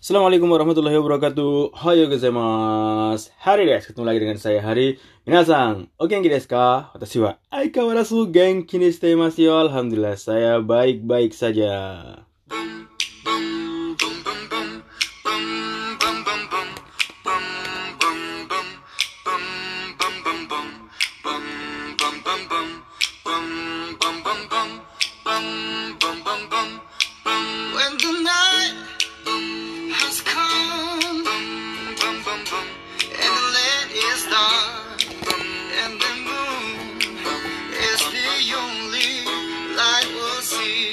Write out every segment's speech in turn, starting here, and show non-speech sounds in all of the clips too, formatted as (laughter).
Assalamualaikum warahmatullahi wabarakatuh. Hayo gozaimasu. Hari desu. Ketemu lagi dengan saya Hari. Minasan, o genki desu ka? Watashi wa aikawarazu genki ni shite imasu yo. Alhamdulillah, saya baik-baik saja.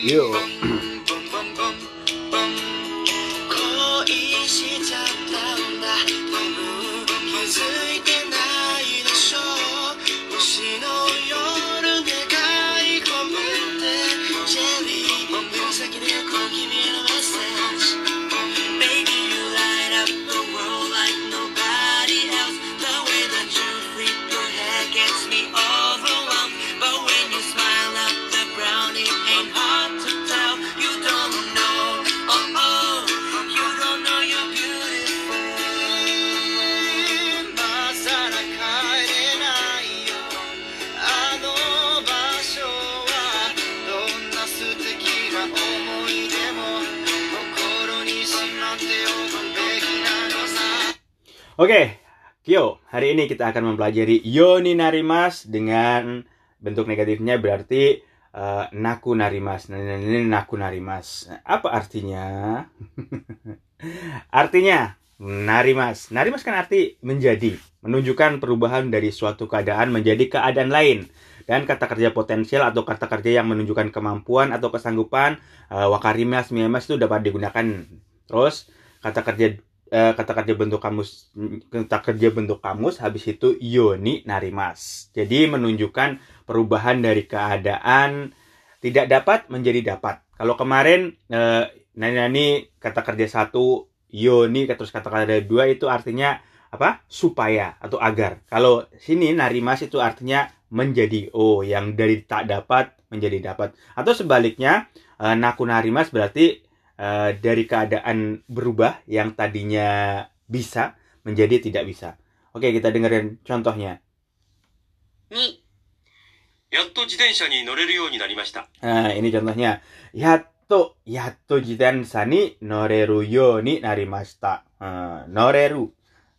Yo. (clears throat) Oke, Kyo, hari ini kita akan mempelajari yoni narimas dengan bentuk negatifnya berarti eh, naku narimas. Nah, naku narimas. Apa artinya? (laughs) artinya narimas. Narimas kan arti menjadi, menunjukkan perubahan dari suatu keadaan menjadi keadaan lain. Dan kata kerja potensial atau kata kerja yang menunjukkan kemampuan atau kesanggupan eh, wakarimas, miyamas itu dapat digunakan. Terus kata kerja eh, kata kerja bentuk kamus kata kerja bentuk kamus habis itu yoni narimas. Jadi menunjukkan perubahan dari keadaan tidak dapat menjadi dapat. Kalau kemarin eh, nani nani kata kerja satu yoni terus kata kerja dua itu artinya apa supaya atau agar. Kalau sini narimas itu artinya menjadi oh yang dari tak dapat menjadi dapat atau sebaliknya eh, naku narimas berarti uh, dari keadaan berubah yang tadinya bisa menjadi tidak bisa. Oke, kita dengerin contohnya. Ni. Yatto jitensha ni noreru you ni narimashita. Nah, ini contohnya. Yatto, yatto jitensha ni ah, noreru you ni narimashita. Noreru.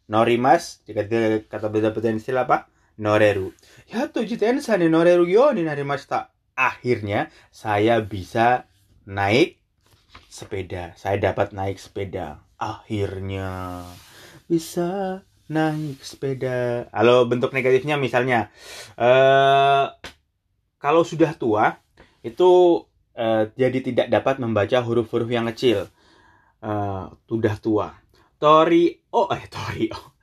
Norimas, jika kata beda potensi apa? Noreru. Yatto jitensha ni noreru you ni narimashita. Akhirnya, saya bisa naik sepeda. Saya dapat naik sepeda. Akhirnya bisa naik sepeda. Kalau bentuk negatifnya misalnya eh kalau sudah tua itu eh, jadi tidak dapat membaca huruf-huruf yang kecil. Eh, sudah tua. Tori o eh tori o.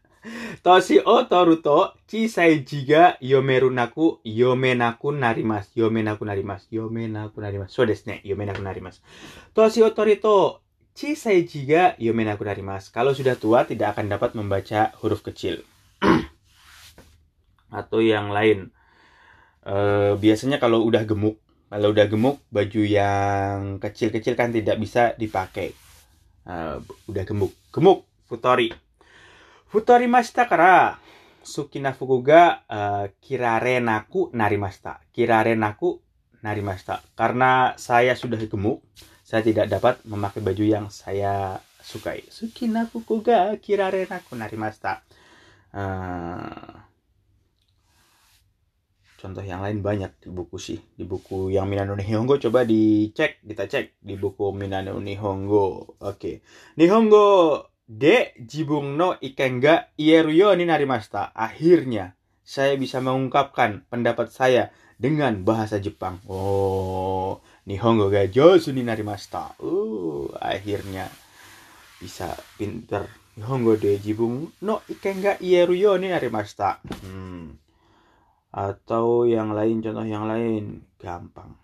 Toshi o toruto chisai jiga yomerunaku yomenaku narimas yomenaku narimas yomenaku narimas so desu ne yomenaku narimas Toshi o torito chisai jiga yomenaku narimas kalau sudah tua tidak akan dapat membaca huruf kecil. (clears throat) Atau yang lain. Eh, biasanya kalau udah gemuk kalau udah gemuk baju yang kecil-kecil kan tidak bisa dipakai. Eh, udah gemuk. Gemuk futori futori mashita kara sukina fuku ga eh, kirarenaku narimashita. Kirarenaku narimashita. Karena saya sudah gemuk saya tidak dapat memakai baju yang saya sukai. Sukina fuku ga kirarenaku narimashita. Eh, contoh yang lain banyak di buku sih. Di buku yang Minano Nihongo coba dicek kita cek di buku Minano Nihongo oke. Nihongo de jibung no iken ga ieru yo ni narimashita. Akhirnya saya bisa mengungkapkan pendapat saya dengan bahasa Jepang. Oh Nihongo ga josu ni narimashita. Uh akhirnya bisa pinter. Nihongo de jibung no iken ga ieru yo ni narimashita. Hmm. Atau yang lain contoh yang lain. Gampang.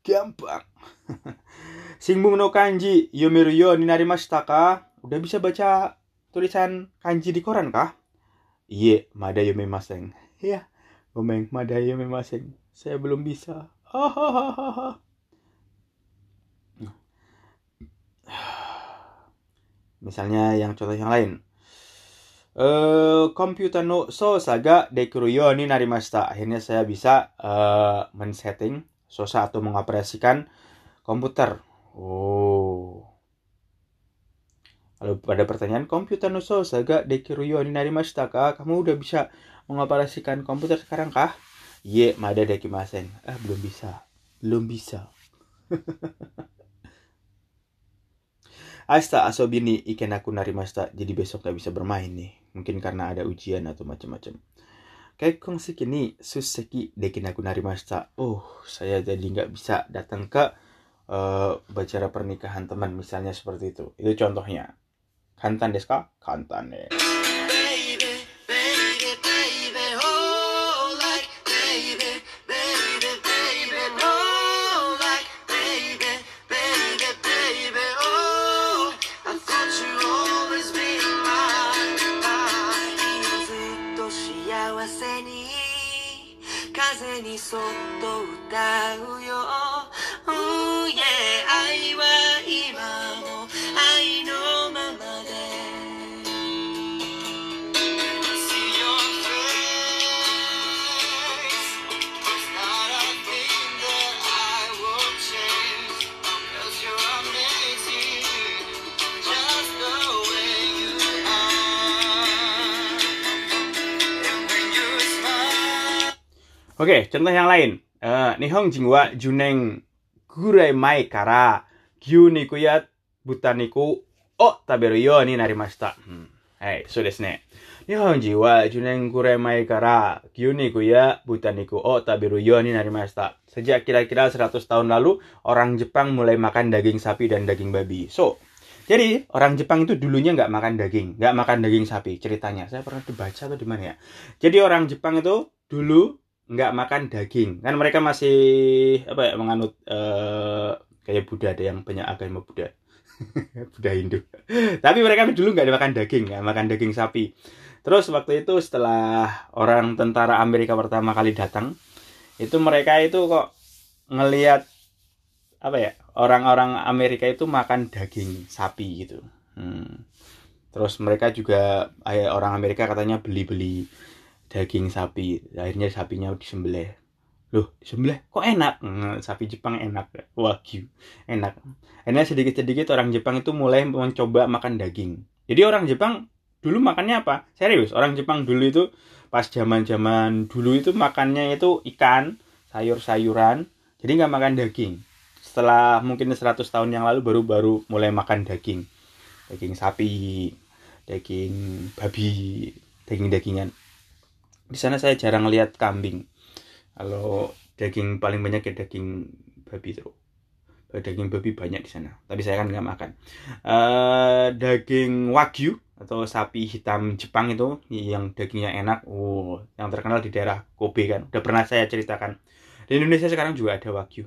Gampang. (laughs) Singbung no kanji yomeru yo ni narimashita ka udah bisa baca tulisan kanji di koran kah iye mada yomemasen ya gomeng mada yomemasen saya belum bisa Hahaha. (sighs) Misalnya yang contoh yang lain. Eh, komputer no sosa ga dekiru yo ni narimashita. Akhirnya saya bisa eh, men-setting sosa atau mengoperasikan komputer. Oh. Lalu pada pertanyaan komputer no sosa ga dekiru yo ni narimashita ka? Kamu udah bisa mengoperasikan komputer sekarang kah? Ye, mada dekimasen. Ah, belum bisa. Belum bisa. (laughs) Asta asobi ni ikenaku narimashita. Jadi besok gak bisa bermain nih. Mungkin karena ada ujian atau macam-macam. Kaikong seki ni suseki dekinaku narimashita. Oh, saya jadi nggak bisa datang ke eh, acara pernikahan teman misalnya seperti itu. Itu contohnya. 簡単ですか？簡単ね。風にそっと歌うよ、oh, yeah, Oke, contoh yang lain. Eh, Nihong jingwa juneng gurai mai kara gyuniku ya butaniku o taberu yo ni narimashita. Hmm. Hai, so desu ne. Jiwa juneng gurai mai kara gyuniku ya butaniku o taberu yo ni narimashita. Sejak kira-kira 100 tahun lalu, orang Jepang mulai makan daging sapi dan daging babi. So, jadi orang Jepang itu dulunya nggak makan daging, nggak makan daging sapi. Ceritanya, saya pernah dibaca atau di mana ya. Jadi orang Jepang itu dulu nggak makan daging. Kan mereka masih apa ya menganut eh, kayak Buddha ada yang banyak agama Buddha. (laughs) Buddha Hindu. Tapi mereka dulu nggak makan daging nggak makan daging sapi. Terus waktu itu setelah orang tentara Amerika pertama kali datang itu mereka itu kok ngelihat apa ya orang-orang Amerika itu makan daging sapi gitu. Hmm. terus mereka juga eh, orang Amerika katanya beli-beli daging sapi akhirnya sapinya disembelih. Loh disembelih? Kok enak? Hmm, sapi Jepang enak. Wagyu enak. Akhirnya sedikit-sedikit orang Jepang itu mulai mencoba makan daging. Jadi orang Jepang dulu makannya apa? Serius orang Jepang dulu itu pas zaman-zaman dulu itu makannya itu ikan sayur-sayuran jadi nggak makan daging. Setelah mungkin 100 tahun yang lalu baru baru mulai makan daging. Daging sapi daging babi daging-dagingan di sana saya jarang lihat kambing. Kalau daging paling banyak ya daging babi tuh daging babi banyak di sana. Tapi saya kan nggak makan. Eh, daging wagyu atau sapi hitam Jepang itu yang dagingnya enak. Oh yang terkenal di daerah Kobe kan. Udah pernah saya ceritakan. Di Indonesia sekarang juga ada wagyu.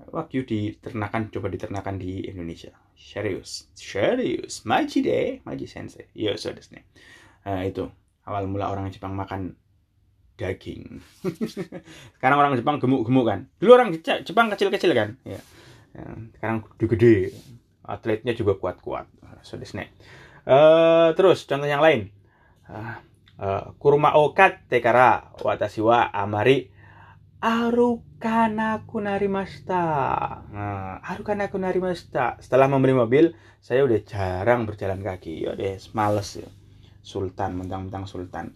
Wagyu diternakan coba diternakan di Indonesia. Serius serius. Maji deh maji sensei. Iya so ne. Nah, itu. Awal mula orang Jepang makan daging (laughs) sekarang orang Jepang gemuk-gemuk kan dulu orang Je- Jepang kecil-kecil kan ya Ya, sekarang gede-gede atletnya juga kuat-kuat so desu ne. Eh, terus contoh yang lain Ah, eh, kuruma o katte kara watashi wa amari arukanaku narimashita. Nah, arukanaku narimashita. Setelah membeli mobil, saya udah jarang berjalan kaki. Ya deh, males ya. Sultan, mentang-mentang sultan.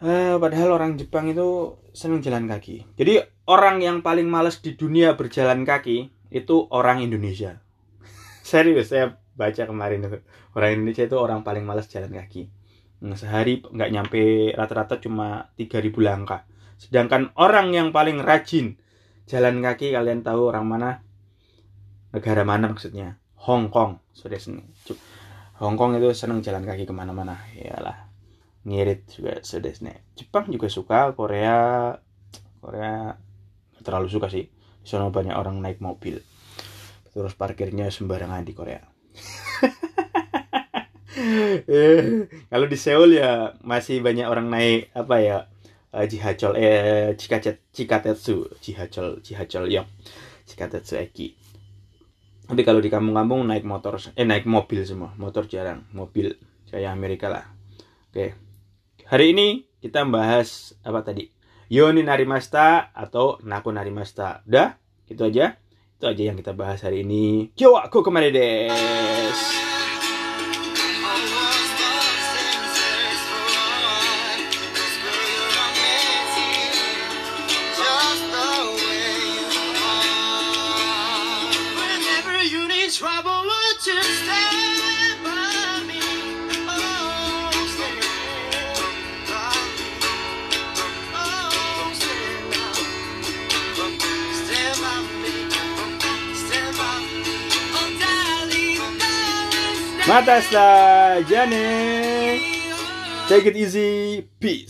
Eh, padahal orang Jepang itu seneng jalan kaki. Jadi orang yang paling males di dunia berjalan kaki itu orang Indonesia. (laughs) Serius, saya baca kemarin itu. Orang Indonesia itu orang paling males jalan kaki. Nah, sehari nggak nyampe rata-rata cuma 3000 langkah. Sedangkan orang yang paling rajin jalan kaki kalian tahu orang mana? Negara mana maksudnya? Hong Kong. Sudah sini. Hong Kong itu seneng jalan kaki ke mana-mana. Iyalah. Ngirit juga sini. Jepang juga suka. Korea Korea terlalu suka sih. Di banyak orang naik mobil. Terus parkirnya sembarangan di Korea. (laughs) Eh, Kalau di Seoul ya masih banyak orang naik apa ya eh, jihachol eh chikacet chikatetsu jihachol jihachol yo chikatetsu eki Tapi kalau di kampung-kampung naik motor, eh naik mobil semua, motor jarang, mobil kayak Amerika lah. Oke, hari ini kita bahas apa tadi? Yoni Narimasta atau Naku Narimasta. Udah, itu aja. Itu aja yang kita bahas hari ini. Yo, aku ke mana des? Darling, stand Mata Jane. Take it easy. Peace.